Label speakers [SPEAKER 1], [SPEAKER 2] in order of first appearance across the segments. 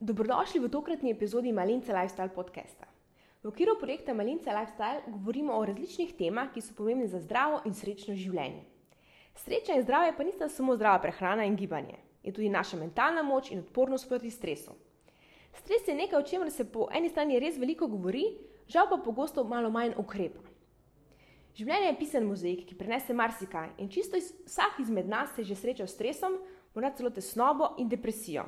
[SPEAKER 1] Dobrodošli v tokratni epizodi Malince Lifestyle podcasta. V okviru projekta Malince Lifestyle govorimo o različnih temah, ki so pomembne za zdravo in srečno življenje. Sreča in zdravje pa nista samo zdrava prehrana in gibanje, je tudi naša mentalna moč in odpornost proti stresu. Stres je nekaj, o čemer se po eni strani res veliko govori, žal pa pogosto malo manj ukrepa. Življenje je pisan mozaik, ki prenese marsikaj in čisto iz, vsak izmed nas se je že srečal s stresom, morda celo tesnobo in depresijo.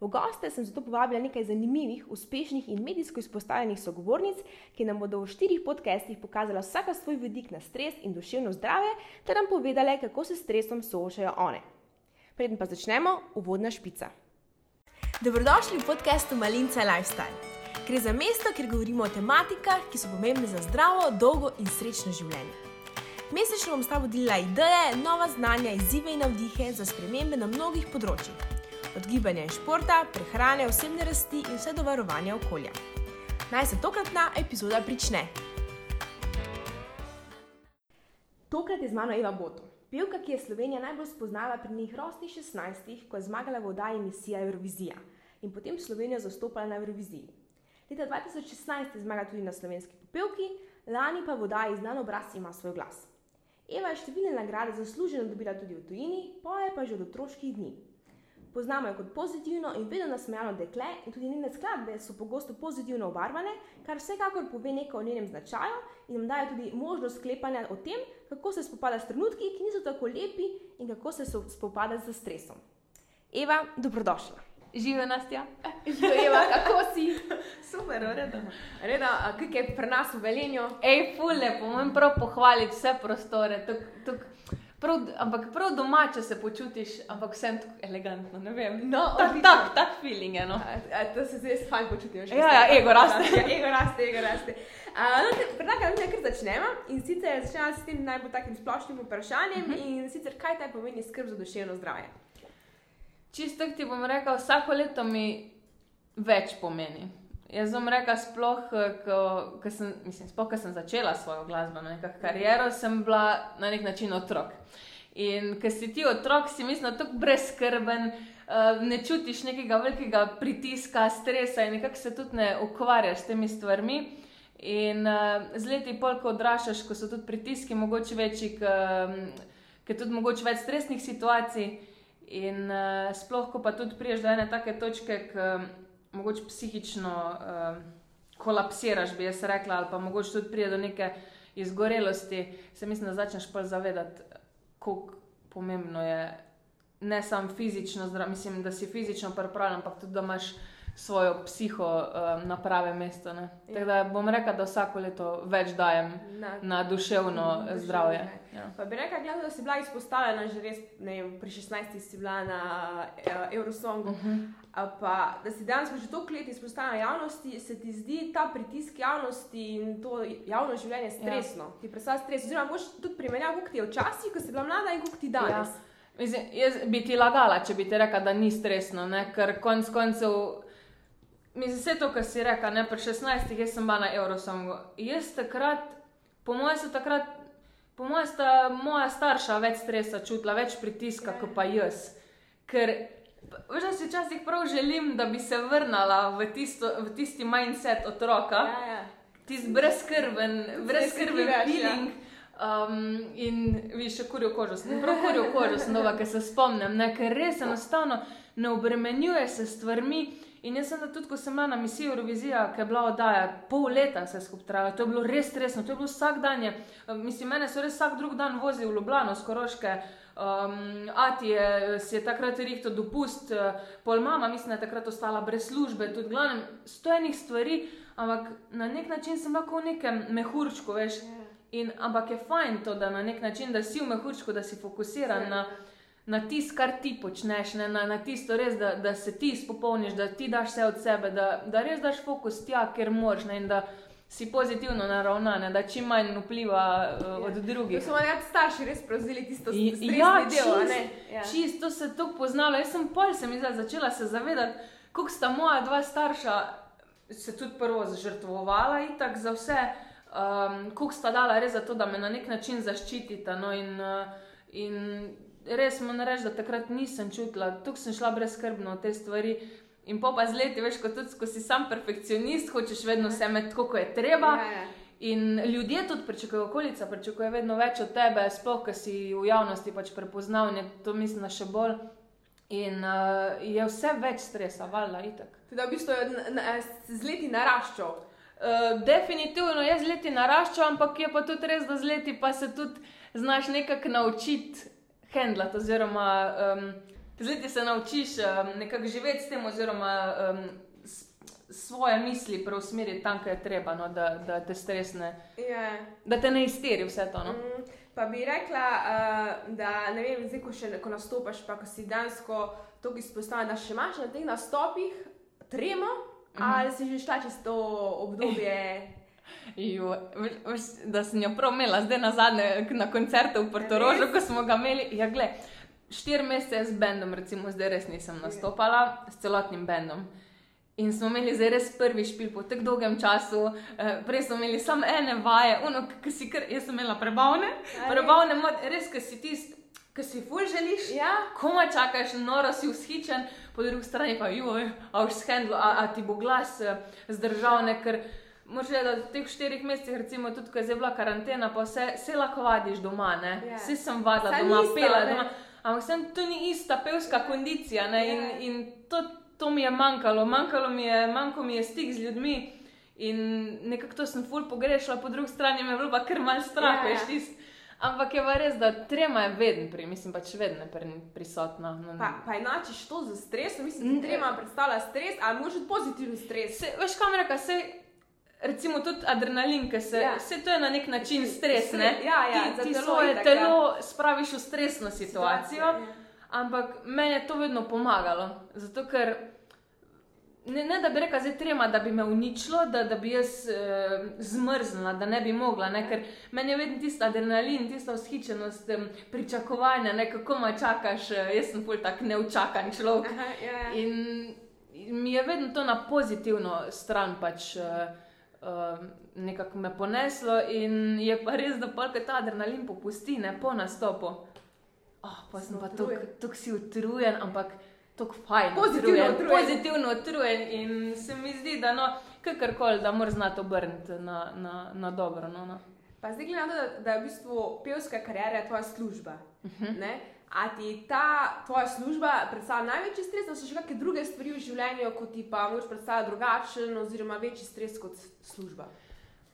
[SPEAKER 1] V goste sem zato povabila nekaj zanimivih, uspešnih in medijsko izpostavljenih sogovornic, ki nam bodo v štirih podcestih pokazala vsaka svoj vidik na stres in duševno zdravje, ter nam povedale, kako se s stresom soočajo one. Preden pa začnemo, uvodna špica. Dobrodošli v podkastu Malince Lifestyle. Gre za mesto, kjer govorimo o tematikah, ki so pomembne za zdravo, dolgo in srečno življenje. Mesečno bom s tabo delila ideje, nova znanja, izzive in navdihe za spremembe na mnogih področjih od gibanja in športa, prehrane, osebne rasti in vse do varovanja okolja. Naj se tokratna epizoda prične. Tokrat je z mano Eva Boto, pevka, ki je Slovenija najbolj spoznala pri njih rosnih 16, ko je zmagala v oddaji emisija Eurovizija in potem Slovenijo zastopala na Euroviziji. Leta 2016 je zmagala tudi na slovenski popevki, lani pa v oddaji znan obraz ima svoj glas. Eva je številne nagrade zasluženo dobila tudi v tujini, poje pa že od otroških dni. Poznamo jo kot pozitivno in vedno nasmejano dekle, in tudi njene skladbe so pogosto pozitivno obarvane, kar vsekakor pove nekaj o njenem značaju in nam daje tudi možnost sklepanja o tem, kako se spopada s trenutki, ki niso tako lepi in kako se spopada z stresom. Eva, dobrodošla.
[SPEAKER 2] Živijo nas tja.
[SPEAKER 1] Živijo, Eva, kako si?
[SPEAKER 2] Super, reda.
[SPEAKER 1] Reda, kaj je pri nas v Velenju?
[SPEAKER 2] Ej, fule, pomem prav pohvaliti vse prostore. Tuk, tuk. Prav, ampak prav domače se počutiš, ampak vsem tako elegantno.
[SPEAKER 1] No,
[SPEAKER 2] tak, tak, tak feeling je. No.
[SPEAKER 1] A, a, to se zdaj fajn počutim.
[SPEAKER 2] Ja, ja, ego raste.
[SPEAKER 1] Ja, ego raste, ego raste. No, Predlagam, da nekaj začnemo in sicer začnemo s tem najbolj takim splošnim vprašanjem uh mhm. -huh. in sicer kaj taj pomeni skrb za duševno zdravje.
[SPEAKER 2] Čisto ti bom rekel, vsako leto mi več pomeni. Jaz sem rekel, sploh, eh, ko, ko sem, mislim, sploh, ko sem začela svojo glasbeno kariero, sem bila na nek način otrok. In ker si ti otrok, si mislim, tako brezkrben, eh, ne čutiš nekega velikega pritiska, stresa in nekako se tudi ne ukvarjaš s temi stvarmi. In uh, z leti, pol, ko odraščaš, ko so tudi pritiski, mogoče večji, ker je tudi mogoče več stresnih situacij. In sploh, ko pa tudi priješ do ene take točke, ki mogoče psihično uh, kolapsiraš, bi jaz rekla, ali pa mogoče tudi pride do neke izgorelosti, se mislim, da začneš pa zavedati, kako pomembno je ne samo fizično, zdra, mislim, da si fizično pripravljen, ampak tudi da imaš svojo psiho uh, na prave mesto. Ja. Tako da bom rekel, da vsako leto več dajem na, na duševno mm, zdravje.
[SPEAKER 1] Ja. Pa bi rekel, da si bila izpostavljena že res, ne, pri 16. si bila na uh, Eurosongu. Uh mhm. -huh. Pa da si danes že toliko let izpostavljena javnosti, se ti zdi ta pritisk javnosti in to javno življenje stresno. Ja. Ti predstavljaš stres. Oziroma, boš tudi primerjal, kako ti je včasih, ko si bila mlada in kako ti danes. Ja.
[SPEAKER 2] Mislim, jaz bi ti lagala, če bi ti rekla, da ni stresno, ne? ker konec koncev. Mislim, vse to, kar si rekel, ne pri 16, jaz sem bila na Eurosongu. Jaz takrat, po mojem, so takrat, po mojem, sta moja starša več stresa čutila, več pritiska, kot pa jaz. Ker Veš, da si včasih prav želim, da bi se vrnila v, tisto, v tisti mindset otroka, ja, ja. tisti brezkrben, brezkrben ja. feeling. Um, in vi še kurijo kožo, sem prav kurijo kožo, sem nova, ker se spomnim, ne, ker res enostavno ne obremenjuje se stvarmi. In jaz sem tudi, ko sem bila na misiji Eurovizija, ki je bila oddaja, pol leta se skupaj trajalo, to je bilo res stresno, to je bilo vsak dan. Je, mislim, mene so res vsak drug dan vozili v Ljubljano, skoroške. Um, Ati je, si je takrat rihto dopust, pol mama, mislim, da je takrat ostala brez službe, tudi glavnem, stojenih stvari, ampak na nek način sem lahko v nekem mehurčku, veš. Ja. In, ampak je fajn to, da na nek način, da si v mehurčku, da si fokusiran na na tisto, kar ti počneš, ne, na, na tisto, res, da, da se ti spopolniš, da ti daš vse od sebe, da, da res daš fokus tja, ker moraš in da si pozitivno naravnan, da čim manj vpliva uh, od drugih.
[SPEAKER 1] To so moji starši res prevzeli tisto stvar. Ja, delo,
[SPEAKER 2] ja. čisto se to poznalo. Jaz sem pol sem začela se zavedati, kako sta moja dva starša se tudi prvo zažrtvovala in tako za vse. Um, Kuk sta dala res za to, da me na nek način zaščitita. No, in, uh, in res moram reči, da takrat nisem čutila, tukaj sem šla brezkrbno v te stvari. In pa pa z leti, veš, kot tudi, ko si sam perfekcionist, hočeš vedno vse imeti tako, kot je treba.
[SPEAKER 3] Ja, ja.
[SPEAKER 2] In ljudje tudi pričakujejo, okolica pričakuje vedno več od tebe, sploh, ker si v javnosti pač prepoznavn, je to mislim, še bolj. In uh, je vse več stresa, valjda, itak.
[SPEAKER 3] Teda v bistvu je n- n- z leti naraščal.
[SPEAKER 2] Uh, definitivno je z leti naraščal, ampak je pa tudi res, da z leti pa se tudi znaš nekako naučiti handlati, oziroma um, z leti se naučiš um, nekako živeti s tem, oziroma um, svoje misli preusmeriti tam, kjer je treba, no, da, da te stresne,
[SPEAKER 3] Ja.
[SPEAKER 2] da te ne izteri vse to. No.
[SPEAKER 3] Mm, Pa bi rekla, uh, da ne vem, zdaj, ko, še, ko nastopaš, pa ko si dansko tako izpostavljen, da še imaš na teh nastopih tremo, mm. -hmm. ali si že šla čez to obdobje.
[SPEAKER 2] Jo, da sem jo prav imela, zdaj na zadnje na koncertu v Portorožu, ko smo ga imeli. Ja, gled, štiri mesece z bendom, recimo, zdaj res nisem nastopala s celotnim bendom. In smo imeli zdaj res prvi špil po tako dolgem času, eh, prej smo imeli samo ene vaje, uno, ki si kar, jaz sem imela prebavne,
[SPEAKER 3] A res?
[SPEAKER 2] prebavne, mod- res, ki si tisti, ki si ful želiš.
[SPEAKER 3] Ja,
[SPEAKER 2] Koma čakaš, noro si vzhičen, po drugi strani pa joj, a už shendlo, a, a ti bo glas eh, zdržal, ne, ker moraš reči, da v teh štirih mesecih, recimo tudi, ko je bila karantena, pa vse, vse lahko vadiš doma, ne.
[SPEAKER 3] Ja.
[SPEAKER 2] Vsi sem vadila
[SPEAKER 3] Saj
[SPEAKER 2] doma,
[SPEAKER 3] nista,
[SPEAKER 2] pela
[SPEAKER 3] ne.
[SPEAKER 2] doma, ampak sem to ni ista pevska kondicija, ne, in,
[SPEAKER 3] Ja.
[SPEAKER 2] in to, to mi je manjkalo, manjkalo mi je, manjkalo mi je stik z ljudmi. In nekako to sem ful pogrešala, po drugi strani me je bilo pa kar mal strah,
[SPEAKER 3] Ja, ja.
[SPEAKER 2] veš, tisti. Ampak je pa res, da trema je vedno pri, mislim pač vedno pri, prisotna. No,
[SPEAKER 3] pa, pa enačiš to z stresom, mislim, da trema predstavlja stres, ali moraš tudi pozitiven stres.
[SPEAKER 2] Se, veš, kam reka, se, recimo tudi adrenalin, ki se,
[SPEAKER 3] Ja.
[SPEAKER 2] ja. se to je na nek način stres, ne?
[SPEAKER 3] Ja, ja,
[SPEAKER 2] ti, ti
[SPEAKER 3] telo
[SPEAKER 2] svoje
[SPEAKER 3] itak,
[SPEAKER 2] telo spraviš v stresno situacijo,
[SPEAKER 3] Ja.
[SPEAKER 2] ampak meni je to vedno pomagalo. Zato ker ne, ne da bi rekla, zdaj trema, da bi me uničilo, da, da bi jaz eh, zmrznila, da ne bi mogla, ne? ker meni je vedno tisti adrenalin, tista vzhičenost, em, pričakovanja, ne kako me čakaš, eh, jaz sem bolj tak neučakan človek.
[SPEAKER 3] Aha, ja, ja.
[SPEAKER 2] In in mi je vedno to na pozitivno stran pač. Uh, Uh, nekako me poneslo, in je pa res, da pa ta adrenalin popusti, ne po nastopu. Oh, pa sem
[SPEAKER 3] Sem
[SPEAKER 2] pa
[SPEAKER 3] utrujen.
[SPEAKER 2] tako si utrujen, ampak tako fajn.
[SPEAKER 3] Pozitivno utrujen.
[SPEAKER 2] Pozitivno utrujen in se mi zdi, da no, kakorkoli, da moraš znati obrniti na, na, na dobro. No, no.
[SPEAKER 3] Pa zdaj gledam, da, da je v bistvu pevska karijera tvoja služba. Uh
[SPEAKER 2] Mhm.
[SPEAKER 3] -huh. A ti ta tvoja služba predstavlja največji stres, ali so še kakšne druge stvari v življenju, ko ti pa moraš predstavljati drugačen oziroma večji stres kot služba?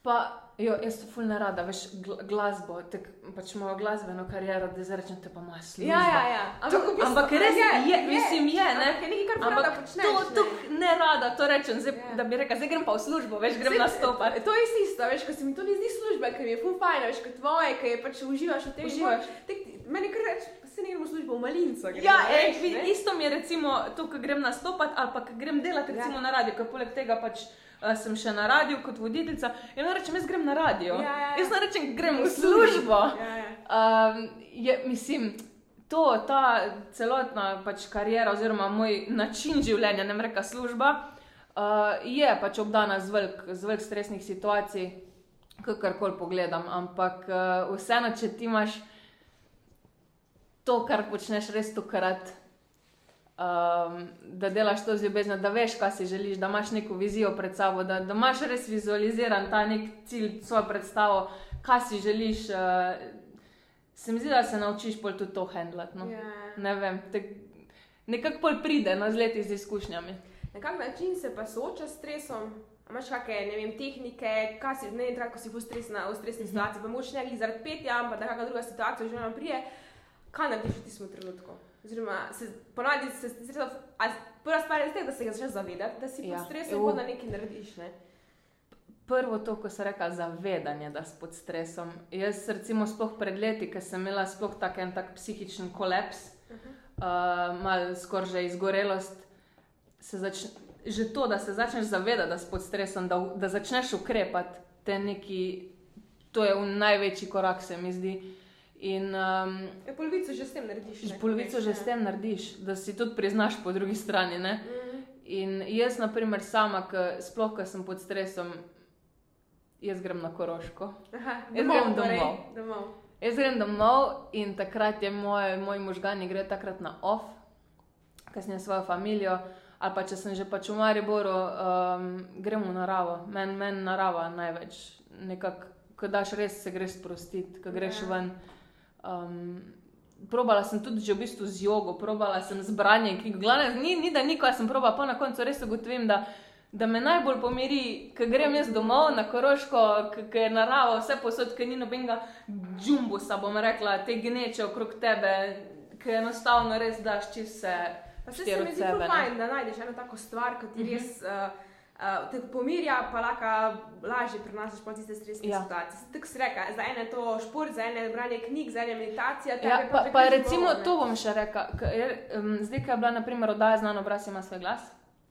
[SPEAKER 2] Pa, jo, jaz to fulno rada, veš, gl glasbo, tek, pač mojo glasbeno kariero, da zdaj rečem, te pa moja služba.
[SPEAKER 3] Ja, ja, ja.
[SPEAKER 2] To,
[SPEAKER 3] v bistvu-
[SPEAKER 2] ampak res je, je, mislim, je, ne?
[SPEAKER 3] Ampak je nekaj, kar
[SPEAKER 2] Ampak
[SPEAKER 3] počneš.
[SPEAKER 2] to, to
[SPEAKER 3] ne.
[SPEAKER 2] ne rada, to rečem, zdaj,
[SPEAKER 3] Ja.
[SPEAKER 2] da bi rekla, zdaj grem pa v službo, veš, grem
[SPEAKER 3] Saj,
[SPEAKER 2] nastopati.
[SPEAKER 3] To je isto, veš, ko se mi to ne zdi služba, ker mi je ful fajn, veš, kot tvoje, ki je pač uživaš v tem.
[SPEAKER 2] Uživaš.
[SPEAKER 3] Tek, meni kar reče, pa se ne gremo službo v malinco. gremo,
[SPEAKER 2] Ja, ej, vidi,
[SPEAKER 3] ne.
[SPEAKER 2] isto mi je recimo to, ko grem nastopati ali pa ko grem delati recimo
[SPEAKER 3] Ja.
[SPEAKER 2] na radio, ker poleg tega pač uh, sem še na radiju kot voditeljica. In rečem, jaz grem na radio.
[SPEAKER 3] Ja, ja, ja.
[SPEAKER 2] Jaz ne rečem, grem v službo.
[SPEAKER 3] Ja, ja.
[SPEAKER 2] Um, je, mislim, to, ta celotna pač karijera, oziroma moj način življenja, ne reka služba, uh, je pač obdana z velik, z velik stresnih situacij, kakorkoli pogledam. Ampak uh, vseeno, če ti imaš to, kar počneš res tokrat. Um, da delaš to z ljubeznijo, da veš, kaj si želiš, da imaš neko vizijo pred sabo, da, da imaš res vizualiziran ta nek cilj, svojo predstavo, kaj si želiš. Uh, se mi zdi, da se naučiš pol tudi to handlati. No.
[SPEAKER 3] Ja.
[SPEAKER 2] Ne vem, nekako pol pride no, z leti z izkušnjami.
[SPEAKER 3] Na kak način se pa soočaš s stresom? A Imaš kakšne, ne vem, tehnike, kaj si, ne vem, tako, ko si v stresni, v stresni situaciji, pa moš ne glede zaradi petja, ampak da kakšna druga situacija že nam prije, kaj narediš v tistem trenutku? Oziroma, se ponavadi se stresa, a prva stvar je, da se ga začneš zavedati, da si
[SPEAKER 2] Ja.
[SPEAKER 3] pod stresom, pa da nekaj narediš, ne?
[SPEAKER 2] Prvo to, ko se reka zavedanje, da si pod stresom. Jaz, recimo, sploh pred leti, ker sem imela sploh tak en tak psihičen kolaps, uh -huh. uh, malo skoraj že izgorelost, se začne. Že to, da se začneš zavedati, da si pod stresom, da, da začneš ukrepati, te neki, to je največji korak, se mi zdi. In um,
[SPEAKER 3] Ja, polovico že s tem narediš. ne,
[SPEAKER 2] polovico
[SPEAKER 3] veš,
[SPEAKER 2] že
[SPEAKER 3] ne.
[SPEAKER 2] s tem narediš, da si tudi priznaš po drugi strani. Ne?
[SPEAKER 3] Mhm.
[SPEAKER 2] In jaz, na primer, sama, k, sploh, ko sem pod stresom, jaz grem na Koroško.
[SPEAKER 3] Aha,
[SPEAKER 2] Jaz
[SPEAKER 3] domov,
[SPEAKER 2] grem
[SPEAKER 3] torej,
[SPEAKER 2] domov.
[SPEAKER 3] domov.
[SPEAKER 2] Jaz grem domov in takrat je moj, moj možgani gre takrat na off, kasneje svojo familijo. ali pa če sem že pač v Mariboru, um, gremo v naravo. Meni men narava največ, nekako, ko daš res se greš sprostiti, ko greš
[SPEAKER 3] Ja.
[SPEAKER 2] ven. Um, probala sem tudi že v bistvu z jogo, probala sem z branjem, ki glavne, ni, ni da nikoli sem probala, pa na koncu res ugotovim, da, da me najbolj pomiri, ko grem jaz domov na Koroško, ker je narava vse posod, ker ni nobenega džumbusa, bom rekla, te gneče okrog tebe, ker enostavno res daš čist vse.
[SPEAKER 3] Pa se mi zdi
[SPEAKER 2] sebe,
[SPEAKER 3] ful
[SPEAKER 2] ne.
[SPEAKER 3] fajn, da najdeš eno tako stvar, ki ti res uh, uh, te pomirja, pa lahko lažje prenašaš pa tiste stresne
[SPEAKER 2] Ja.
[SPEAKER 3] situacije. Tako si reka, za ene je to šport, za ene je branje knjig, za ene je meditacija.
[SPEAKER 2] Ja, pa, pa
[SPEAKER 3] križ
[SPEAKER 2] recimo
[SPEAKER 3] ne.
[SPEAKER 2] to bom še rekla. k- jer, um, Zdaj, ko je bila naprimer oddaja znano, obraz ima svoj glas.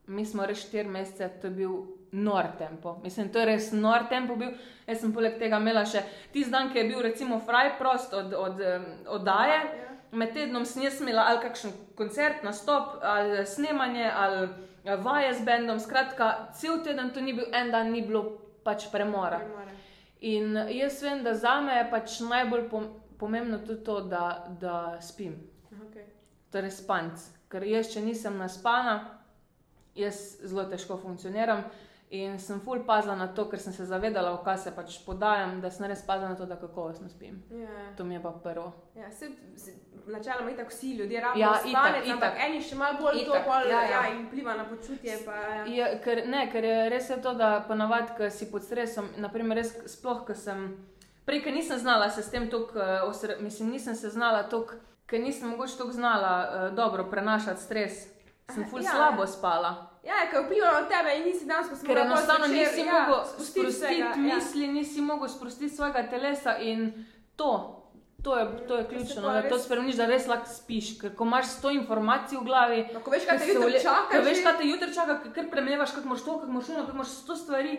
[SPEAKER 2] Mi smo res štiri mesece, to je bil nor tempo. Mislim, to je res nor tempo bil. Jaz sem poleg tega imela še tisti dan, ki je bil recimo fraj prost od, od um, oddaje.
[SPEAKER 3] Ja.
[SPEAKER 2] Med tednom sem jaz imela ali kakšen koncert, nastop, ali snemanje, ali vaje z bendom. Skratka, cel teden to ni bil en dan, ni bilo pač premora.
[SPEAKER 3] Premora.
[SPEAKER 2] In jaz vem, da za me je pač najbolj pom pomembno tudi to, da, da spim,
[SPEAKER 3] Okay.
[SPEAKER 2] torej spanc. Ker jaz, če nisem naspana, jaz zelo težko funkcioniram. In sem ful pazila na to, ker sem se zavedala, v kaj se pač podajam, da sem res pazila na to, da kakovostno spim.
[SPEAKER 3] Ja.
[SPEAKER 2] To mi je pa prvo.
[SPEAKER 3] Ja, se, se, načeloma itak vsi ljudje rabijo
[SPEAKER 2] Ja,
[SPEAKER 3] ja,
[SPEAKER 2] itak,
[SPEAKER 3] ampak eni še malo bolj to,
[SPEAKER 2] Itak,
[SPEAKER 3] pol,
[SPEAKER 2] ja,
[SPEAKER 3] ja,
[SPEAKER 2] ja.
[SPEAKER 3] ja. in vpliva na počutje. Pa, ja.
[SPEAKER 2] Je, ker, ne, ker je res je to, da ponavadi, ko si pod stresom, naprimer, res, sploh, ko sem prej, ker nisem znala se s tem tok, mislim, nisem se znala tok, ker nisem mogoče tako znala uh, dobro prenašati stres. Sem ful
[SPEAKER 3] ja,
[SPEAKER 2] slabo
[SPEAKER 3] ja.
[SPEAKER 2] spala.
[SPEAKER 3] Ja, ker je vplivalo na tebe in nisi danes, si
[SPEAKER 2] Ker enostavno nisi
[SPEAKER 3] ja,
[SPEAKER 2] mogel sprostiti
[SPEAKER 3] vsega, ja.
[SPEAKER 2] misli, nisi mogel sprostiti svojega telesa in to. To je, to je
[SPEAKER 3] To
[SPEAKER 2] ključno,
[SPEAKER 3] pa
[SPEAKER 2] da to
[SPEAKER 3] res-
[SPEAKER 2] spremeniš, da res lahko spiš. Ker ko imaš sto informacij v glavi,
[SPEAKER 3] No, ko veš, kaj te jutri čaka,
[SPEAKER 2] ko veš, kaj te jutri čaka, ker- premlevaš, kako moraš to, kako moraš ono, kako moraš sto stvari.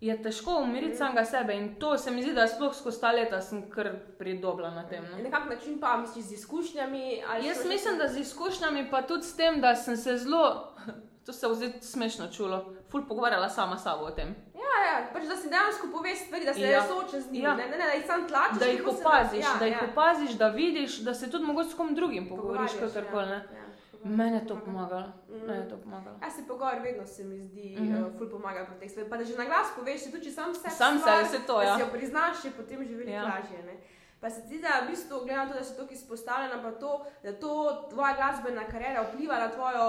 [SPEAKER 2] Je težko umiriti samega sebe in to se mi zdi, da sploh skozi ta leta sem kar pridobila na tem. No.
[SPEAKER 3] Na kak način pa misliš z izkušnjami?
[SPEAKER 2] Jaz
[SPEAKER 3] že-
[SPEAKER 2] mislim, da z izkušnjami, pa tudi s tem, da sem se zelo, to se zdaj smešno čulo, ful pogovarjala sama s sabo o tem.
[SPEAKER 3] Ja, ja, pač da si dejansko poveš stvari, da se
[SPEAKER 2] Ja.
[SPEAKER 3] soočaš z njimi,
[SPEAKER 2] Ja.
[SPEAKER 3] ne, ne, ne, da jih sam tlačiš.
[SPEAKER 2] Da jih opaziš,
[SPEAKER 3] ja,
[SPEAKER 2] da jih
[SPEAKER 3] ja.
[SPEAKER 2] opaziš, da vidiš, da se tudi mogoče s kom drugim pogovoriš, kakorkoli.
[SPEAKER 3] ja, ja.
[SPEAKER 2] Mene je to pomagalo.
[SPEAKER 3] Mm.
[SPEAKER 2] Mene to pomagalo.
[SPEAKER 3] Ja, se pogovor vedno se mi zdi, mm
[SPEAKER 2] Mhm.
[SPEAKER 3] -hmm. uh, ful pomaga pri teh stvareh. Pa da že na glas poveš, tudi če sam sebi
[SPEAKER 2] Sam sebi, saj to,
[SPEAKER 3] da
[SPEAKER 2] ja.
[SPEAKER 3] si jo priznaš, je potem že veliko
[SPEAKER 2] Ja.
[SPEAKER 3] lažje. Ne? Pa se ti da, v bistvu, glede na to, da si tako izpostavljena, pa to, da to tvoja glasbena karjera vpliva na tvojo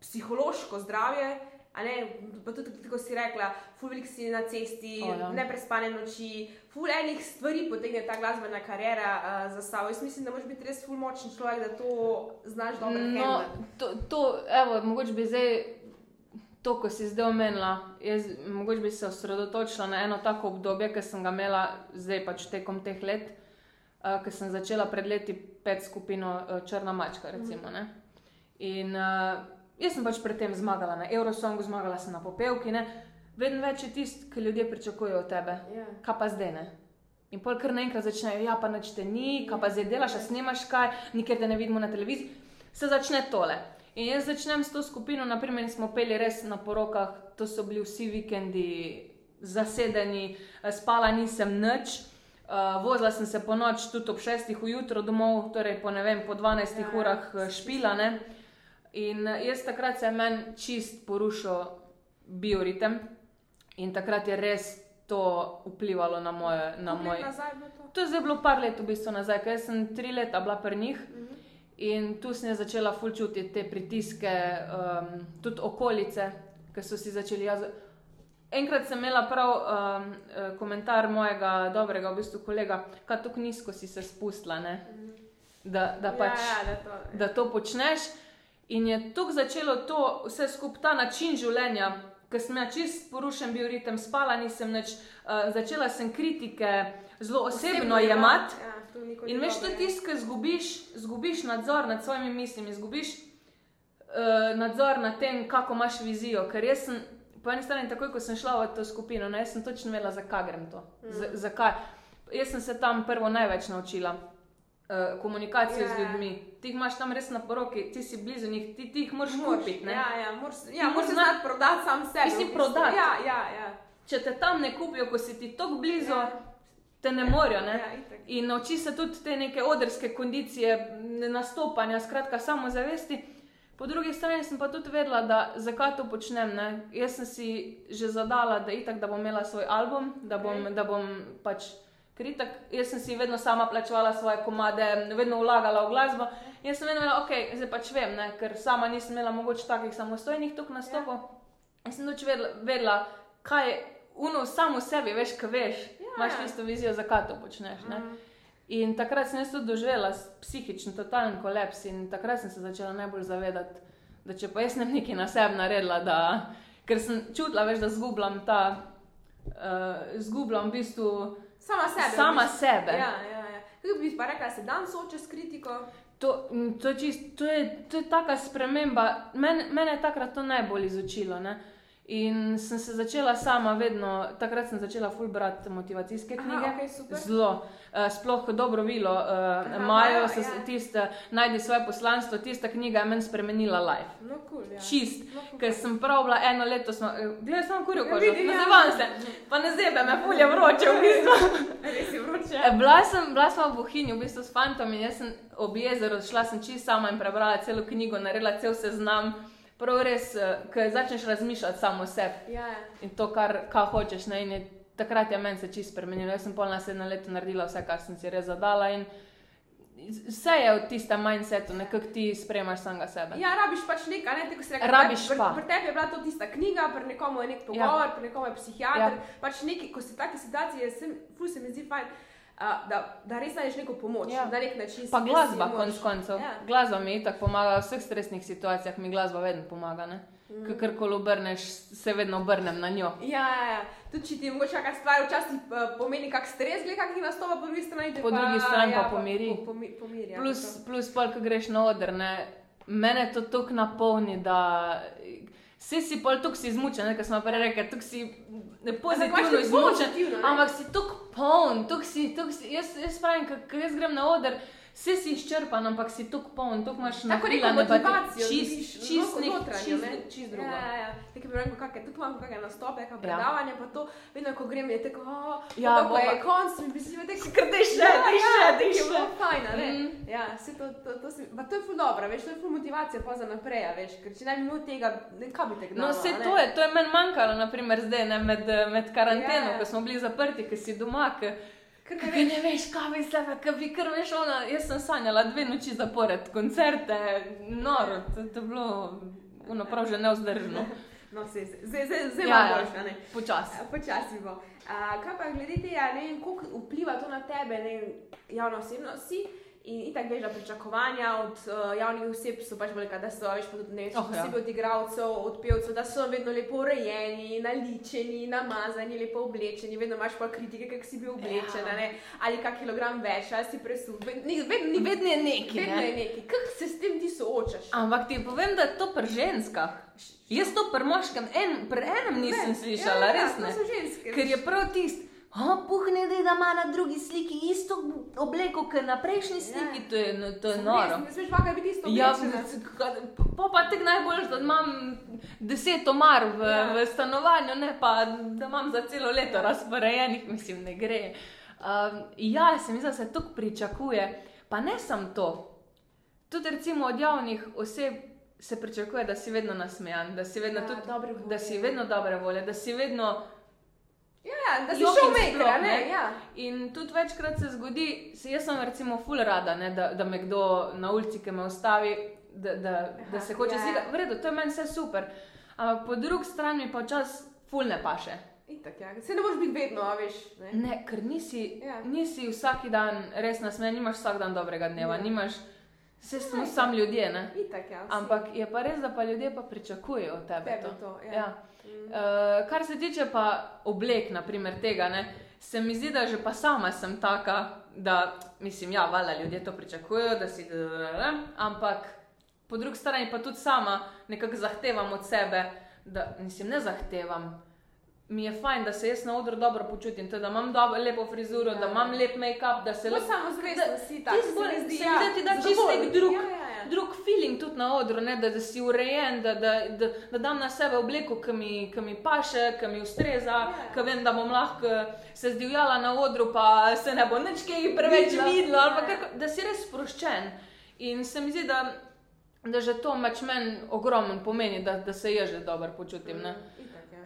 [SPEAKER 3] psihološko zdravje. Ne, pa tudi, kot si rekla, ful velik si na cesti,
[SPEAKER 2] O, ja.
[SPEAKER 3] neprespane noči, ful enih stvari potegne ta glasbena karjera uh, za sabo. Jaz mislim, da moraš biti res ful močen človek, da to znaš dobro
[SPEAKER 2] No,
[SPEAKER 3] handlati.
[SPEAKER 2] to, to, evo, mogoče bi zdaj to, ko si zdaj omenila, jaz mogoče bi se osredotočila na eno tako obdobje, ki sem ga imela zdaj pač tekom teh let, uh, ko sem začela pred leti pet skupino uh, Črna mačka, recimo. Ne? In uh, jaz sem pač predtem zmagala na Eurosongu, zmagala sem na popevki, ne? vedno več je tisti, ki ljudje pričakujejo od tebe.
[SPEAKER 3] Ja.
[SPEAKER 2] kaj pa zdaj ne. In pol kar naenkrat začnejo, ja, pa nič te ni, kaj pa zdaj delaš, a snemaš kaj, nikjer te ne vidimo na televiziji. Se začne tole. In jaz začnem s to skupino, naprimer, smo peli res na porokah, to so bili vsi vikendi zasedeni, eh, spala nisem nič. Uh, vozila sem se po noč, tudi ob 6. ujutro domov, torej po, ne vem, po 12
[SPEAKER 3] Ja, ja.
[SPEAKER 2] urah eh, špila. Ne? In eh, jaz takrat se je meni čist porušil bioritem, in takrat je res to vplivalo na, moje, na moj.
[SPEAKER 3] je to?
[SPEAKER 2] To je zdaj bilo par let v bistvu nazaj, ker sem tri leta bila pri njih
[SPEAKER 3] Mhm.
[SPEAKER 2] in tu sem začela ful čutiti te pritiske, um, tudi okolice, ki so si začeli jaz. Enkrat sem imela prav um, komentar mojega dobrega v bistvu kolega, kaj tako nizko si se spustila, ne? da, da pač
[SPEAKER 3] ja, ja, da to,
[SPEAKER 2] da to počneš. In je tako začelo to vse skupaj, ta način življenja, ki sem imela čist porušen bil ritem, spala nisem več, uh, začela sem kritike zelo osebno jemati.
[SPEAKER 3] Ja,
[SPEAKER 2] In veš, to tisto, ki zgubiš, zgubiš nadzor nad svojimi mislimi, zgubiš uh, nadzor nad tem, kako imaš vizijo. Ker jaz sem, po eni strani, takoj ko sem šla v to skupino, no, jaz sem točno vedela, zakaj grem to. Z, zakaj. Jaz sem se tam prvo največ naučila. Uh, komunikacijo
[SPEAKER 3] Ja.
[SPEAKER 2] z ljudmi. Ti jih imaš tam res na poroki, ti si blizu njih, ti, ti jih moraš kupiti.
[SPEAKER 3] Ja, ja, moraš, ja, moraš se
[SPEAKER 2] znati-
[SPEAKER 3] prodati sam sebi.
[SPEAKER 2] Ti si prodati.
[SPEAKER 3] Ja, ja, ja.
[SPEAKER 2] Če te tam ne kupijo, ko si ti tako blizu,
[SPEAKER 3] Ja.
[SPEAKER 2] te ne morajo. Ne?
[SPEAKER 3] Ja, itak.
[SPEAKER 2] In nauči se tudi te neke odrske kondicije, nastopanja, skratka, samozavesti. Po drugi strani sem pa tudi vedela, da zakaj to počnem. Ne? Jaz sem si že zadala, da, itak, da bom imela svoj album, da bom,
[SPEAKER 3] Ok.
[SPEAKER 2] da bom pač kritik. Jaz sem si vedno sama plačevala svoje komade, vedno vlagala v glasbo. In jaz sem vedno ok, zdaj pač vem, ne? ker sama nisem imela mogoče takih samostojnih tuk nastopov. Ja. Sem tudi vedela, vedela, kaj je uno samo sebi, veš, kaj veš.
[SPEAKER 3] Ja,
[SPEAKER 2] Imaš tisto vizijo, zakaj to počneš. Ne?
[SPEAKER 3] Mm.
[SPEAKER 2] In takrat sem jaz tudi doživela psihični totalen kolaps in takrat sem se začela najbolj zavedati, da če pa jaz ne bi nekaj na sebi naredila, da, ker sem čutila, veš, da zgubljam ta, uh, zgubljam v bistvu
[SPEAKER 3] Sama sebe.
[SPEAKER 2] sama
[SPEAKER 3] v bistvu.
[SPEAKER 2] sebe.
[SPEAKER 3] Ja, ja, ja. Kako bi pa rekla, se dan sooča s kritiko?
[SPEAKER 2] To, to, čist, to, je, to je taka sprememba. Men, mene je takrat to najbolj izučilo. Ne? In sem se začela sama vedno, takrat sem začela ful brati motivacijske
[SPEAKER 3] Aha,
[SPEAKER 2] knjige.
[SPEAKER 3] okej, super.
[SPEAKER 2] Zelo. Uh, sploh dobro vilo, uh,
[SPEAKER 3] Aha,
[SPEAKER 2] Majo,
[SPEAKER 3] Majo,
[SPEAKER 2] se,
[SPEAKER 3] ja.
[SPEAKER 2] tista, najdi svoje poslanstvo, tista knjiga je meni spremenila life.
[SPEAKER 3] No, cool, ja.
[SPEAKER 2] Čist.
[SPEAKER 3] No, cool.
[SPEAKER 2] Ker sem prav bila eno leto, smo, eh, gledaj, sem kuril
[SPEAKER 3] Ja,
[SPEAKER 2] kožo,
[SPEAKER 3] vidim,
[SPEAKER 2] ne
[SPEAKER 3] ja.
[SPEAKER 2] zavam se, pa ne zebe me, fulje vroče v bistvu.
[SPEAKER 3] Res je vroče.
[SPEAKER 2] Bila sem, bila sem v Bohinju, v bistvu s fantom in jaz sem ob jezeru šla sem čist sama in prebrala celo knjigo, naredila cel seznam. Prav res, ker začneš razmišljati samo o sebi
[SPEAKER 3] Ja, ja.
[SPEAKER 2] in to, kar, kar hočeš. Ne, je, takrat je meni se čist spremenilo. Jaz sem pol na sedem let naredila vse, kar sem si res zadala. In vse je v tistem mindsetu, nekako ti spremaš samega sebe.
[SPEAKER 3] Ja, rabiš pač nekaj, ne tako se reče.
[SPEAKER 2] Rabiš pa.
[SPEAKER 3] Pri tebi je bila to tista knjiga, pri nekomu je nek pogovor, ja. pri nekomu je psihiater.
[SPEAKER 2] Ja.
[SPEAKER 3] Ja. Pač neki, ko si v taki situaciji, sem, ful se mi zdi fajn, uh, da, da res najdeš neko pomoč.
[SPEAKER 2] Ja.
[SPEAKER 3] Ja. Na nek način.
[SPEAKER 2] Pa glasba,
[SPEAKER 3] moraš-
[SPEAKER 2] koncev.
[SPEAKER 3] Ja.
[SPEAKER 2] Glasba mi tako pomaga v vseh stresnih situacijah, mi glasba vedno pomaga. Mm. Kar koli obrneš, se vedno obrnem na njo.
[SPEAKER 3] Ja, ja, ja. Tudi če ti je mogoče kakšna stvar včasih uh, pomeni kak stres, glede kakih nastopa, po drugi strani te
[SPEAKER 2] Po
[SPEAKER 3] pa,
[SPEAKER 2] drugi strani pa
[SPEAKER 3] ja,
[SPEAKER 2] pomiri.
[SPEAKER 3] Po, pomi, pomiri ja,
[SPEAKER 2] Plus, plus pol, ko greš na oder, ne, mene to tako napolni, da vsi si pol tukaj izmučen, ker smo prej rekli, tukaj si pozitivno izmučen. Ampak si tukaj poln, tukaj si, tukaj si, jaz, jaz pravim, ko jaz grem na oder. Vsi si izčrpan, ampak si tukaj poln, tukaj imaš
[SPEAKER 3] Tako neko
[SPEAKER 2] napilane bateri-
[SPEAKER 3] motivacijo,
[SPEAKER 2] čist, čist, nek-
[SPEAKER 3] notranjo, ne?
[SPEAKER 2] čist, čist drugo.
[SPEAKER 3] Ja, ja, ja. Tako bi rekel, kakšne, tukaj imam kakšne nastope, kakšne
[SPEAKER 2] Ja.
[SPEAKER 3] predavanja, pa to, vedno ko grem, je tako, oh,
[SPEAKER 2] Ja,
[SPEAKER 3] ja, ko je konc, mi bi si vedel,
[SPEAKER 2] Kar daj še, daj še,
[SPEAKER 3] ja,
[SPEAKER 2] daj
[SPEAKER 3] je
[SPEAKER 2] še.
[SPEAKER 3] bilo fajn, a ne?
[SPEAKER 2] Mm.
[SPEAKER 3] Ja, se to, to, to, si, pa to je ful dobro, veš, to je ful motivacija pa za naprej, a veš, ker če ne bi imel tega, kaj bi te gnalo,
[SPEAKER 2] No, vse to je, to je meni manjkalo, naprimer zdaj, ne, med, med karanteno,
[SPEAKER 3] Ja, ja.
[SPEAKER 2] ko smo bili zaprti, ker si doma, ker
[SPEAKER 3] Ker ne
[SPEAKER 2] ne veš, kaj bi se, kaj bi kar veš, ona, jaz sem sanjala dve noči zapored, koncerte, noro, to, to je bilo, ono prav že neozdržno,
[SPEAKER 3] no, zdaj,
[SPEAKER 2] Ja,
[SPEAKER 3] ja,
[SPEAKER 2] ja.
[SPEAKER 3] boš, a ne?
[SPEAKER 2] počasi.
[SPEAKER 3] Ja, Počasi bo. A, kaj pa glede tega, ne vem, koliko vpliva to na tebe, ne vem, javna osebnost si. In tako veš, da pričakovanja od uh, javnih oseb so pač velika, da so, pa tudi ne
[SPEAKER 2] Oh, ja.
[SPEAKER 3] posebej od igralcev, od pevcev, da so vedno lepo urejeni, naličeni, namazani, lepo oblečeni, vedno imaš pa kritike, kako si bil oblečen,
[SPEAKER 2] Ja.
[SPEAKER 3] ali kak kilogram več, ali si presul. Ved,
[SPEAKER 2] Vedno je neki,
[SPEAKER 3] vedno
[SPEAKER 2] ne?
[SPEAKER 3] je neki. Kako se s tem ti soočaš?
[SPEAKER 2] Ampak ti povem, da je to pri ženskah. Jaz to pri moškem, en, pri enem nisem
[SPEAKER 3] Ne,
[SPEAKER 2] slišala,
[SPEAKER 3] ja,
[SPEAKER 2] res
[SPEAKER 3] ja,
[SPEAKER 2] ne.
[SPEAKER 3] to so ženske.
[SPEAKER 2] Ker je prav tisti. O, puhne, da ima na drugi sliki isto obleko, kot na prejšnji sliki, to je, no, to je noro.
[SPEAKER 3] Ne smeš pa kaj biti isto
[SPEAKER 2] Ja,
[SPEAKER 3] oblečena.
[SPEAKER 2] pa, pa tako najbolj, da imam deset omar v, ja.
[SPEAKER 3] Ja.
[SPEAKER 2] v stanovanju, ne pa da imam za celo leto razporejenih, mislim, ne gre. Um, ja, se mi zdi, da se to pričakuje. Pa ne samo to. Tudi recimo od javnih oseb se pričakuje, da si vedno nasmejan, da si vedno,
[SPEAKER 3] Ja,
[SPEAKER 2] tudi,
[SPEAKER 3] dobre volje.
[SPEAKER 2] da si vedno dobre volje, da si vedno.
[SPEAKER 3] Ja, da si
[SPEAKER 2] Joking
[SPEAKER 3] šel maker,
[SPEAKER 2] sploh,
[SPEAKER 3] a ne?
[SPEAKER 2] ne?
[SPEAKER 3] Ja.
[SPEAKER 2] In tudi večkrat se zgodi, se jaz sem recimo ful rada, ne, da, da me kdo na ulici, ki me ustavi, da, da, da se hoče
[SPEAKER 3] ja.
[SPEAKER 2] slikati. V redu, to je meni vse super. Ampak po drugi strani pa včasih ful ne paše.
[SPEAKER 3] Itak, ja. Se ne moreš biti vedno, a veš. Ne?
[SPEAKER 2] Ne, ker nisi,
[SPEAKER 3] Ja.
[SPEAKER 2] nisi vsak dan res nasmejan, nimaš vsak dan dobrega dneva,
[SPEAKER 3] Ja.
[SPEAKER 2] nimaš, vse smo
[SPEAKER 3] Ja,
[SPEAKER 2] sam ljudje, ne.
[SPEAKER 3] Itak, ja. vsi.
[SPEAKER 2] Ampak je pa res, da pa ljudje pa pričakujejo od tebe
[SPEAKER 3] Tebe
[SPEAKER 2] to.
[SPEAKER 3] to, ja.
[SPEAKER 2] Ja. Uh, kar se tiče pa oblek, naprimer tega, ne, se mi zdi, da že pa sama sem taka, da mislim, ja, valjda ljudje to pričakujejo, da si da, ampak po drugi strani pa tudi sama nekako zahtevam od sebe, da mislim, ne zahtevam. Mi je fajn, da se jaz na odru dobro počutim, to, da imam dobro, lepo frizuro,
[SPEAKER 3] Ja.
[SPEAKER 2] da imam lep make-up, da se
[SPEAKER 3] Zelo
[SPEAKER 2] lep,
[SPEAKER 3] samozavestna si tak,
[SPEAKER 2] Tisto
[SPEAKER 3] se
[SPEAKER 2] bolj-
[SPEAKER 3] zdi, ja,
[SPEAKER 2] zdi, ti da čisto
[SPEAKER 3] zadovoljen.
[SPEAKER 2] nek drug-
[SPEAKER 3] Ja, ja, ja.
[SPEAKER 2] Drug feeling tudi na odru, ne, da, da si urejen, da, da, da, da dam na sebe obleko, ki mi, ki mi paše, ki mi ustreza,
[SPEAKER 3] Ja.
[SPEAKER 2] ki vem, da bom lahko se zdivjala na odru, pa se ne bo nič kaj preveč
[SPEAKER 3] Videla.
[SPEAKER 2] videlo, ali pa
[SPEAKER 3] Ja.
[SPEAKER 2] kako, da si res sproščen. In se mi zdi, da da že to meč meni ogromno pomeni, da, da se jaz že dobro počutim. Ne?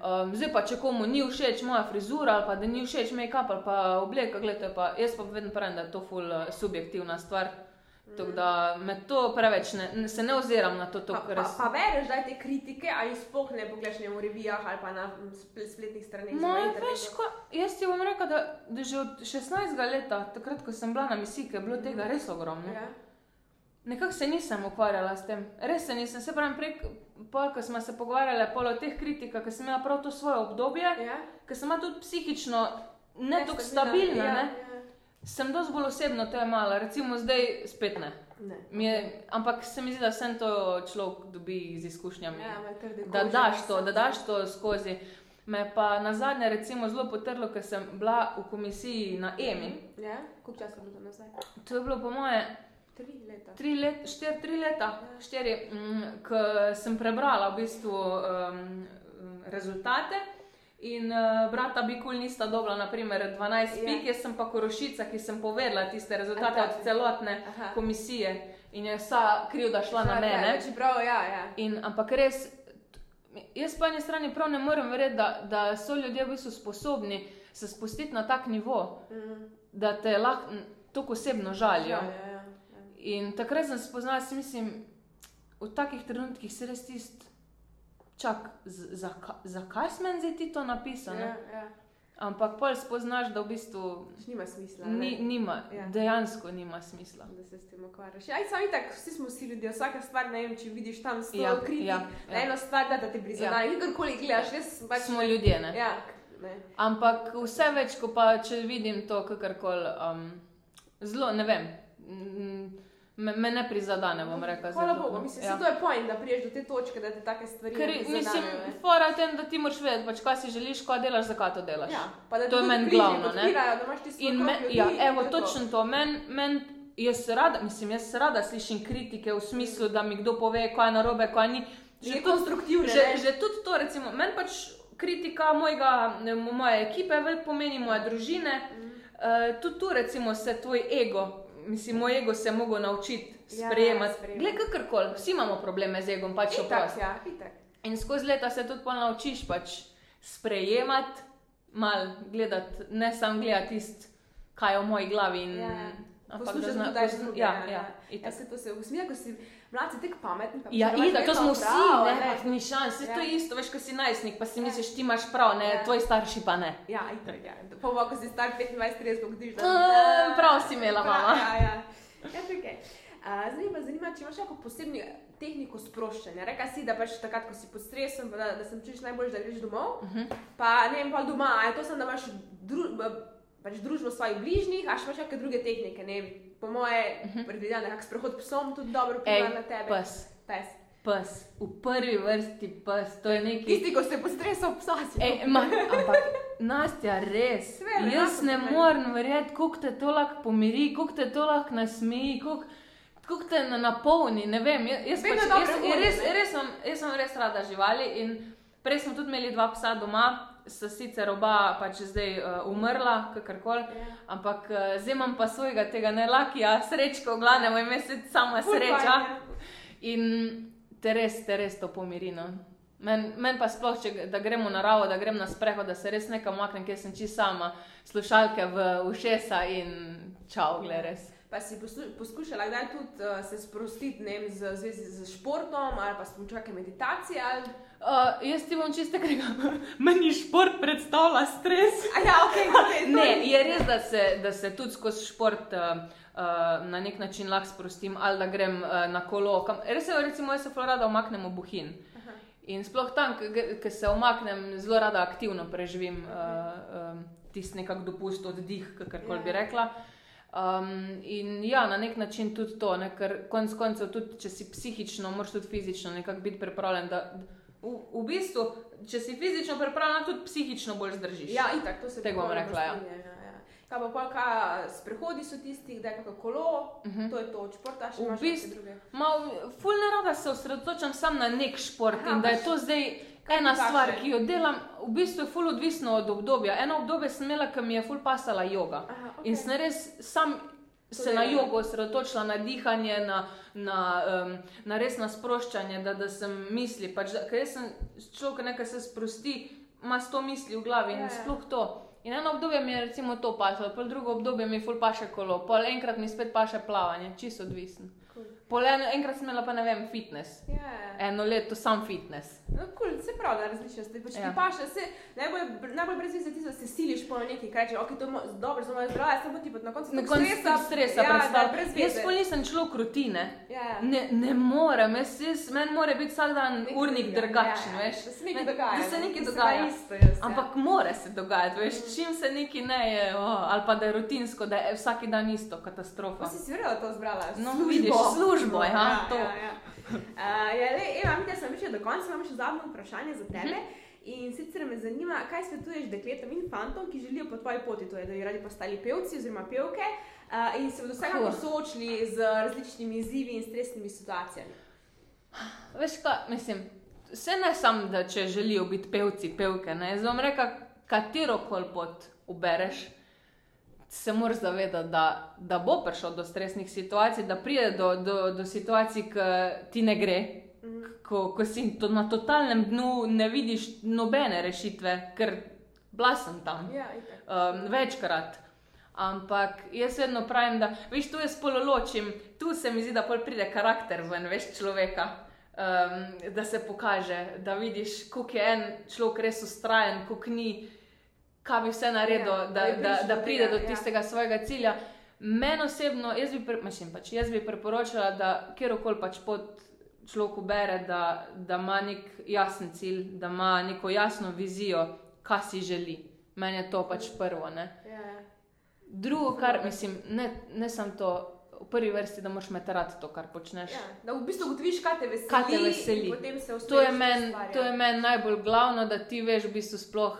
[SPEAKER 2] Um, zdaj pa, če komu ni všeč moja frizura ali pa da ni všeč make-up ali pa obleka, gledajte, pa jaz pa vedno pravim, da je to ful uh, subjektivna stvar. Tako da me to preveč ne, ne- se ne oziram na to, to kar
[SPEAKER 3] pa,
[SPEAKER 2] res.
[SPEAKER 3] pa bereš zdaj te kritike, ali sploh ne pogledaš ne v revijah ali pa na spl- spletnih straneh.
[SPEAKER 2] No, veš, ko, jaz ti bom rekel, da, da že od 16. leta, takrat, ko sem bila na misiji, je bilo tega res ogromno.
[SPEAKER 3] Ja.
[SPEAKER 2] Nekako se nisem ukvarjala s tem, res se nisem. Se pravi, prek pol, ko smo se pogovarjali pol o teh kritikah, ker sem imela prav to svoje obdobje,
[SPEAKER 3] Ja.
[SPEAKER 2] ker sem bila tudi psihično ne tako
[SPEAKER 3] Nestabilna,
[SPEAKER 2] stabilna,
[SPEAKER 3] ja,
[SPEAKER 2] ne?
[SPEAKER 3] ja.
[SPEAKER 2] Sem dosti bolj osebno to imala, recimo zdaj spet ne.
[SPEAKER 3] Ne.
[SPEAKER 2] Mi Je, ampak se mi zdi, da vse to človek dobi z izkušnjami.
[SPEAKER 3] Ja,
[SPEAKER 2] da daš to, da daš to skozi. Me pa na zadnje recimo zelo potrlo, ker sem bila v komisiji na EMI.
[SPEAKER 3] Ja, koliko časa je bilo nazaj?
[SPEAKER 2] To je bilo po moje
[SPEAKER 3] Tri leta.
[SPEAKER 2] tri, let, štir, tri leta, štiri, mm, ko sem prebrala v bistvu um, rezultate. In uh, brata Bikul nista dobila, naprimer, 12
[SPEAKER 3] Ja.
[SPEAKER 2] pik, jaz sem pa korošica, ki sem povedala tiste rezultate
[SPEAKER 3] Aha.
[SPEAKER 2] od celotne
[SPEAKER 3] Aha.
[SPEAKER 2] komisije in je vsa krivda šla na mene.
[SPEAKER 3] Čeprav, ja, ja.
[SPEAKER 2] In, ampak res, jaz po eni strani prav ne morem verjeti, da, da so ljudje v bistvu sposobni se spustiti na tak nivo,
[SPEAKER 3] Mm.
[SPEAKER 2] da te lahko tako osebno žalijo.
[SPEAKER 3] Ja, ja, ja.
[SPEAKER 2] In takrat sem spoznala, mislim, v takih trenutkih se res tist. Čak, zaka- zakaj sem meni zdaj ti to napisal?
[SPEAKER 3] Ja,
[SPEAKER 2] Ja. Ampak pol spoznaš, da v bistvu
[SPEAKER 3] Nima smisla. ne.
[SPEAKER 2] ni, nima,
[SPEAKER 3] Ja.
[SPEAKER 2] dejansko nima smisla.
[SPEAKER 3] Da se s tem ukvarjaš. Ja, sami tako, vsi smo si ljudje, vsaka stvar, ne vem, če vidiš tam sto
[SPEAKER 2] Ja,
[SPEAKER 3] kritik,
[SPEAKER 2] ja, ja.
[SPEAKER 3] eno stvar, da, da te prizadene, ja. kakorkoli gledaš, res pač
[SPEAKER 2] Smo ljudje, ne?
[SPEAKER 3] Ja, ne.
[SPEAKER 2] Ampak vse več, ko pa če vidim to, kakorkoli, um, zelo ne vem, mm, me, me ne prizadene, bom rekel.
[SPEAKER 3] Hvala Bogu, mislim, ja. to je point, da priješ do te točke, da te take stvari
[SPEAKER 2] Ker
[SPEAKER 3] ne
[SPEAKER 2] mislim,
[SPEAKER 3] ne.
[SPEAKER 2] fora je tem, da ti moraš vedeti, pač, kaj si želiš, kaj delaš, zakaj to delaš.
[SPEAKER 3] Ja, pa da
[SPEAKER 2] To je meni glavno, ne.
[SPEAKER 3] podpirajo, Da imaš ti
[SPEAKER 2] me,
[SPEAKER 3] ljudi
[SPEAKER 2] ja, evo,
[SPEAKER 3] to je to.
[SPEAKER 2] točno to. Meni men, jaz rada, mislim, jaz rada slišim kritike v smislu, da mi kdo pove, kaj je narobe, kaj ni.
[SPEAKER 3] Že
[SPEAKER 2] tudi-
[SPEAKER 3] konstruktivne,
[SPEAKER 2] Že,
[SPEAKER 3] ne.
[SPEAKER 2] že tudi to, recimo, meni pač kritika mojega, moje ekipe veliko pomeni, moje družine.
[SPEAKER 3] Mhm.
[SPEAKER 2] Uh, tudi tu, recimo, se tvoj ego, mislim, moj ego se je mogel naučiti
[SPEAKER 3] Ja,
[SPEAKER 2] sprejemati.
[SPEAKER 3] sprejemati.
[SPEAKER 2] Glej, kakorkoli, vsi imamo probleme z egom, pač oprosti.
[SPEAKER 3] ja, itak.
[SPEAKER 2] In skozi leta se tudi naučiš pač sprejemati, mal gledati, ne samo gledati tisto, kaj je v moji glavi. In,
[SPEAKER 3] Ja, ja. Poslušaš
[SPEAKER 2] da zna-
[SPEAKER 3] tudi daš
[SPEAKER 2] poslu-
[SPEAKER 3] druge.
[SPEAKER 2] Ja, ja,
[SPEAKER 3] Ja,
[SPEAKER 2] itak.
[SPEAKER 3] se to se usmija, ko si mlad, si tek pametni. pa
[SPEAKER 2] Ja,
[SPEAKER 3] imaš
[SPEAKER 2] itak, to smo vsi,
[SPEAKER 3] prav,
[SPEAKER 2] ne, pa ni šans,
[SPEAKER 3] Ja.
[SPEAKER 2] ja. to je isto, veš, ko si najstnik, pa si
[SPEAKER 3] Ja.
[SPEAKER 2] misliš, ti imaš prav, ne,
[SPEAKER 3] Ja.
[SPEAKER 2] tvoji starši pa ne.
[SPEAKER 3] Ja, itak, ja. Bo, ko si star 25-30, ko vidiš, da...
[SPEAKER 2] A, prav si imela,
[SPEAKER 3] Prav,
[SPEAKER 2] mama.
[SPEAKER 3] Ja, ja. Ja. A, Zdaj me zanima, če imaš neko posebno tehniko sproščanja. Reka si, da pač takrat, ko si pod stresom, da, da se čutiš najbolj, da greš domov.
[SPEAKER 2] Uh -huh.
[SPEAKER 3] Pa ne vem, pa doma, a je to samo, da imaš dru, pač družbo svojih bližnjih, a še imaš kakšne druge tehnike. Ne vem, po moje, uh -huh. predvidevam, nekak sprehod psom tudi dobro vpliva na tebe.
[SPEAKER 2] pes,
[SPEAKER 3] Pes.
[SPEAKER 2] pes, v prvi vrsti pes, to je neki.
[SPEAKER 3] Tisti, ko se po stresu psa si.
[SPEAKER 2] Ej, ma, ampak, Nastja, res.
[SPEAKER 3] Seveda,
[SPEAKER 2] Jaz ne morem verjeti, kako te to lahko pomiri, kako te to lahko nasmeji, kako kako te na- napolni. Ne vem, jaz, jaz,
[SPEAKER 3] Vedno
[SPEAKER 2] pač, jaz,
[SPEAKER 3] volje,
[SPEAKER 2] res, res, sem, jaz sem res rada živali. In prej smo tudi imeli dva psa doma, sta sicer oba pač zdaj uh, umrla, kakorkoli.
[SPEAKER 3] Ja.
[SPEAKER 2] Ampak uh, zdaj imam pa svojega tega ne lakija, srečko, v glavnem, ime se sama sreča.
[SPEAKER 3] ja.
[SPEAKER 2] In te res, te res to pomiri. No. Meni men pa sploh, če, da gremo na naravo, da grem na sprehod, da se res nekam maknem, ker sem čisto sama, slušalke v ušesa in čau, gled res.
[SPEAKER 3] Pa si poskušala kdaj tudi uh, se sprostiti ne vem, z, v zvezi z športom ali pa s pomočjo meditacije? Ali...
[SPEAKER 2] Uh, jaz ti bom čisto rekel, meni šport predstavlja stres.
[SPEAKER 3] A ja, ok, okay.
[SPEAKER 2] Ne, je res, da se, da se tudi skozi šport uh, uh, na nek način lahko sprostim, ali da grem uh, na kolo. Kam, res je, recimo, jaz se zelo rada omaknem v Buhin. In sploh tam, ki se omaknem, zelo rada aktivno preživim uh, um, tisti nekak dopust, oddih, kako bi
[SPEAKER 3] Ja.
[SPEAKER 2] rekla. Um, in ja, na nek način tudi to, ne, ker konec koncev, tudi če si psihično, moraš tudi fizično nekako biti pripravljen. Da, v, v bistvu, če si fizično pripravljen, tudi psihično bolj zdržiš.
[SPEAKER 3] Ja, itak, to se
[SPEAKER 2] Tega bom
[SPEAKER 3] popolnoma
[SPEAKER 2] rekla, ja.
[SPEAKER 3] ja, ja. Kaj pa pol, kaj sprehodi so tisti, da je kako kolo, uh
[SPEAKER 2] Mhm.
[SPEAKER 3] -huh. to je to športa, še
[SPEAKER 2] V
[SPEAKER 3] imaš
[SPEAKER 2] bistvu-
[SPEAKER 3] kakšne druge.
[SPEAKER 2] Mal, ful ne rada se osredotočam samo na nek šport
[SPEAKER 3] Aha,
[SPEAKER 2] in da je to zdaj
[SPEAKER 3] kaj
[SPEAKER 2] ena
[SPEAKER 3] paše?
[SPEAKER 2] stvar, ki jo delam, v bistvu je ful odvisno od obdobja. Eno obdobje sem imela, ki mi je ful pasala yoga.
[SPEAKER 3] Aha,
[SPEAKER 2] In
[SPEAKER 3] okej.
[SPEAKER 2] sem res sam se na jogo osredotočila, na dihanje, na, na, um, na res na sproščanje, da, da sem misli. Pač, da, ker sem človek, nekaj se sprosti, ima sto misli v glavi in
[SPEAKER 3] Ja, ja.
[SPEAKER 2] sploh to. In eno obdobje mi je recimo to pasalo, pol drugo obdobje mi je ful paše kolo, pol enkrat mi spet paše plavanje, čisto odvisen.
[SPEAKER 3] Cool.
[SPEAKER 2] Pol en, enkrat sem imela pa ne vem, fitness.
[SPEAKER 3] Ja, ja.
[SPEAKER 2] Eno leto sam fitness.
[SPEAKER 3] No, cool, se pravi, da različnosti. Pač ja.
[SPEAKER 2] Ja.
[SPEAKER 3] ti paše, se, najbolj, najbolj brez veze je tisto, da se siliš po nekaj, kaj rečeš, ok, to je dobro, za moje zdravje, samo ti pa na koncu
[SPEAKER 2] Na koncu
[SPEAKER 3] stresa,
[SPEAKER 2] stresa,
[SPEAKER 3] ja, brez
[SPEAKER 2] Jaz pa nisem človek rutine.
[SPEAKER 3] Ja, ja.
[SPEAKER 2] Ne, ne morem, jaz, jaz, meni mora biti vsak dan
[SPEAKER 3] Nekaj
[SPEAKER 2] urnik drugačen,
[SPEAKER 3] ja, ja.
[SPEAKER 2] veš.
[SPEAKER 3] Da se nekaj
[SPEAKER 2] Ne,
[SPEAKER 3] dogaja.
[SPEAKER 2] Da se
[SPEAKER 3] ne,
[SPEAKER 2] nekaj dogaja.
[SPEAKER 3] Isto, jaz, ja.
[SPEAKER 2] Ampak mora se dogajati, veš, čim se nekaj ne je, oh, ali pa da je rutinsko, da je vsak dan isto, katastrofa.
[SPEAKER 3] Pa si si verjela to zbrala?
[SPEAKER 2] No, vidiš, službo, ja, to.
[SPEAKER 3] Ja, ja. Uh, ja, le, Eva, mi smo prišli do konca, imam še zadnje vprašanje za tebe.
[SPEAKER 2] Mhm.
[SPEAKER 3] In sicer me zanima, kaj svetuješ dekletom in fantom, ki želijo po tvoji poti, to je, da bi radi postali pevci oziroma pevke uh, in se bodo vsekakor
[SPEAKER 2] Huh.
[SPEAKER 3] soočili z različnimi izzivi in stresnimi situacijami.
[SPEAKER 2] Veš kaj, mislim, vse ne samo, da če želijo biti pevci, pevke, ne, zdaj bom rekel, katero koli pot ubereš. Se moraš zavedati, da, da bo prišlo do stresnih situacij, da pride do, do, do situacij, ki ti ne gre,
[SPEAKER 3] Mhm.
[SPEAKER 2] ko, ko si to na totalnem dnu, ne vidiš nobene rešitve, ker blasem tam
[SPEAKER 3] Ja,
[SPEAKER 2] um, večkrat. Ampak jaz vedno pravim, da veš, tu jaz pololočim, tu se mi zdi, da pol pride karakter ven, veš, človeka. Um, da se pokaže, da vidiš, kako je en človek res ustrajen, kako ni, kaj bi vse naredil,
[SPEAKER 3] Ja,
[SPEAKER 2] ja,
[SPEAKER 3] da
[SPEAKER 2] da, da, pride
[SPEAKER 3] tega,
[SPEAKER 2] do
[SPEAKER 3] ja.
[SPEAKER 2] tistega svojega cilja. Meni osebno, jaz bi, pri, mislim, pač, jaz bi priporočala, da kjerkoli pač pot človek ubere, da, da ima nek jasen cilj, da ima neko jasno vizijo, kaj si želi. Meni je to pač prvo. Ne?
[SPEAKER 3] Ja, ja.
[SPEAKER 2] Drugo, kar mislim, ne, ne samo to, v prvi vrsti, da moraš metarati to, kar počneš.
[SPEAKER 3] Ja, da v bistvu ugotoviš, kaj te veseli.
[SPEAKER 2] Kaj te veseli. To je meni
[SPEAKER 3] ja.
[SPEAKER 2] men najbolj glavno, da ti veš v bistvu sploh,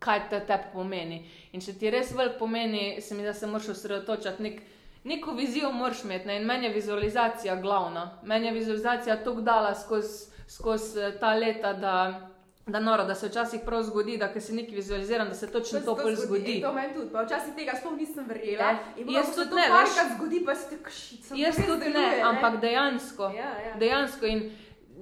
[SPEAKER 2] kaj te tebi pomeni. In če ti res velik pomeni, se mi da se moraš osredotočati. Nek, neko vizijo moraš imeti ne? in meni je vizualizacija glavna. Meni je vizualizacija tako dala skozi skoz ta leta, da, da noro, da se včasih prav zgodi, da si nekaj vizualiziram, da se točno
[SPEAKER 3] se
[SPEAKER 2] to pol zgodi.
[SPEAKER 3] In to meni tudi. Pa včasih tega sploh nisem verjela. Potem,
[SPEAKER 2] Jaz
[SPEAKER 3] se
[SPEAKER 2] tudi
[SPEAKER 3] to
[SPEAKER 2] ne, veš.
[SPEAKER 3] parkrat zgodi, pa si tako šica.
[SPEAKER 2] Jaz tudi ne, ampak dejansko.
[SPEAKER 3] Ja, ja.
[SPEAKER 2] Dejansko in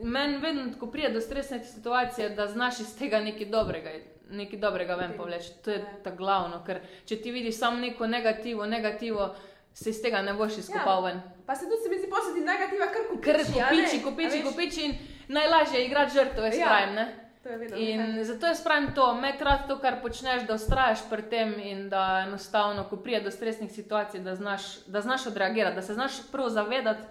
[SPEAKER 2] meni vedno, ko pride do stresne situacije, da znaš iz tega nekaj dobrega, nekaj dobrega ven povleči. To je
[SPEAKER 3] Ja.
[SPEAKER 2] ta glavno, ker če ti vidiš samo neko negativo, negativo, se iz tega ne boš izkopal ven.
[SPEAKER 3] Pa se tudi se mi posodi negativa, kar kupiči.
[SPEAKER 2] Ker
[SPEAKER 3] ne?
[SPEAKER 2] kopiči,
[SPEAKER 3] veš,
[SPEAKER 2] kopiči in najlažje je igrati žrtvo, jaz
[SPEAKER 3] Ja.
[SPEAKER 2] pravim. Ne?
[SPEAKER 3] Vedno.
[SPEAKER 2] In zato jaz pravim to, med rad to, kar počneš, da ustrajaš pri tem in da enostavno, ko pride do stresnih situacij, da znaš, da znaš odreagirati, da se znaš prav zavedati.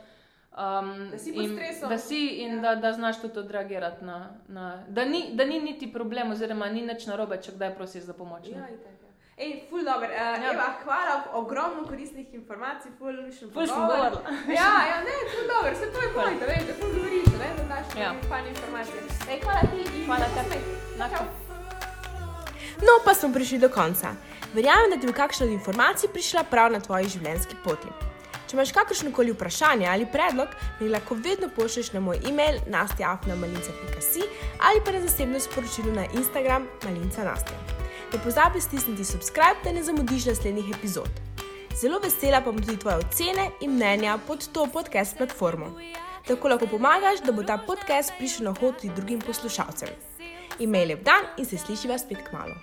[SPEAKER 2] Um,
[SPEAKER 3] Da si pod
[SPEAKER 2] in,
[SPEAKER 3] stresom.
[SPEAKER 2] da si in
[SPEAKER 3] Ja.
[SPEAKER 2] da, da znaš tudi odreagirati. Na, na, da, ni, da ni niti problem, oziroma ni nič narobe, če kdaj prosiš za pomoč.
[SPEAKER 3] Ja, itak, ja. Ej, ful dobro. Uh, ja.
[SPEAKER 2] Ja.
[SPEAKER 3] Eva, hvala, ogromno koristnih informacij, ful mišljen
[SPEAKER 2] Ful sem govorila.
[SPEAKER 3] Ja, ja, ne, ful dobro, se to je point, vem, da ful govoriš, ne, da daš ja. Fajne informacije. Ej, hvala ti in
[SPEAKER 2] Hvala tebi.
[SPEAKER 1] No, pa smo prišli do konca. Verjamem, da ti bo kakšna od informacij prišla prav na tvoji življenjski poti. Če imaš kakršno koli vprašanje ali predlog, mi lahko vedno pošlješ na moj e-mail nastjaafnamalinca.si ali pa na zasebno sporočilo na Instagram malinca nastja. Ne pozabi stisniti subscribe, da ne zamudiš naslednjih epizod. Zelo vesela pa bom tudi tvoje ocene in mnenja pod to podcast platformo. Tako lahko pomagaš, da bo ta podcast prišel na hod tudi drugim poslušalcem. Imej lep dan in se slišiva spet k malu.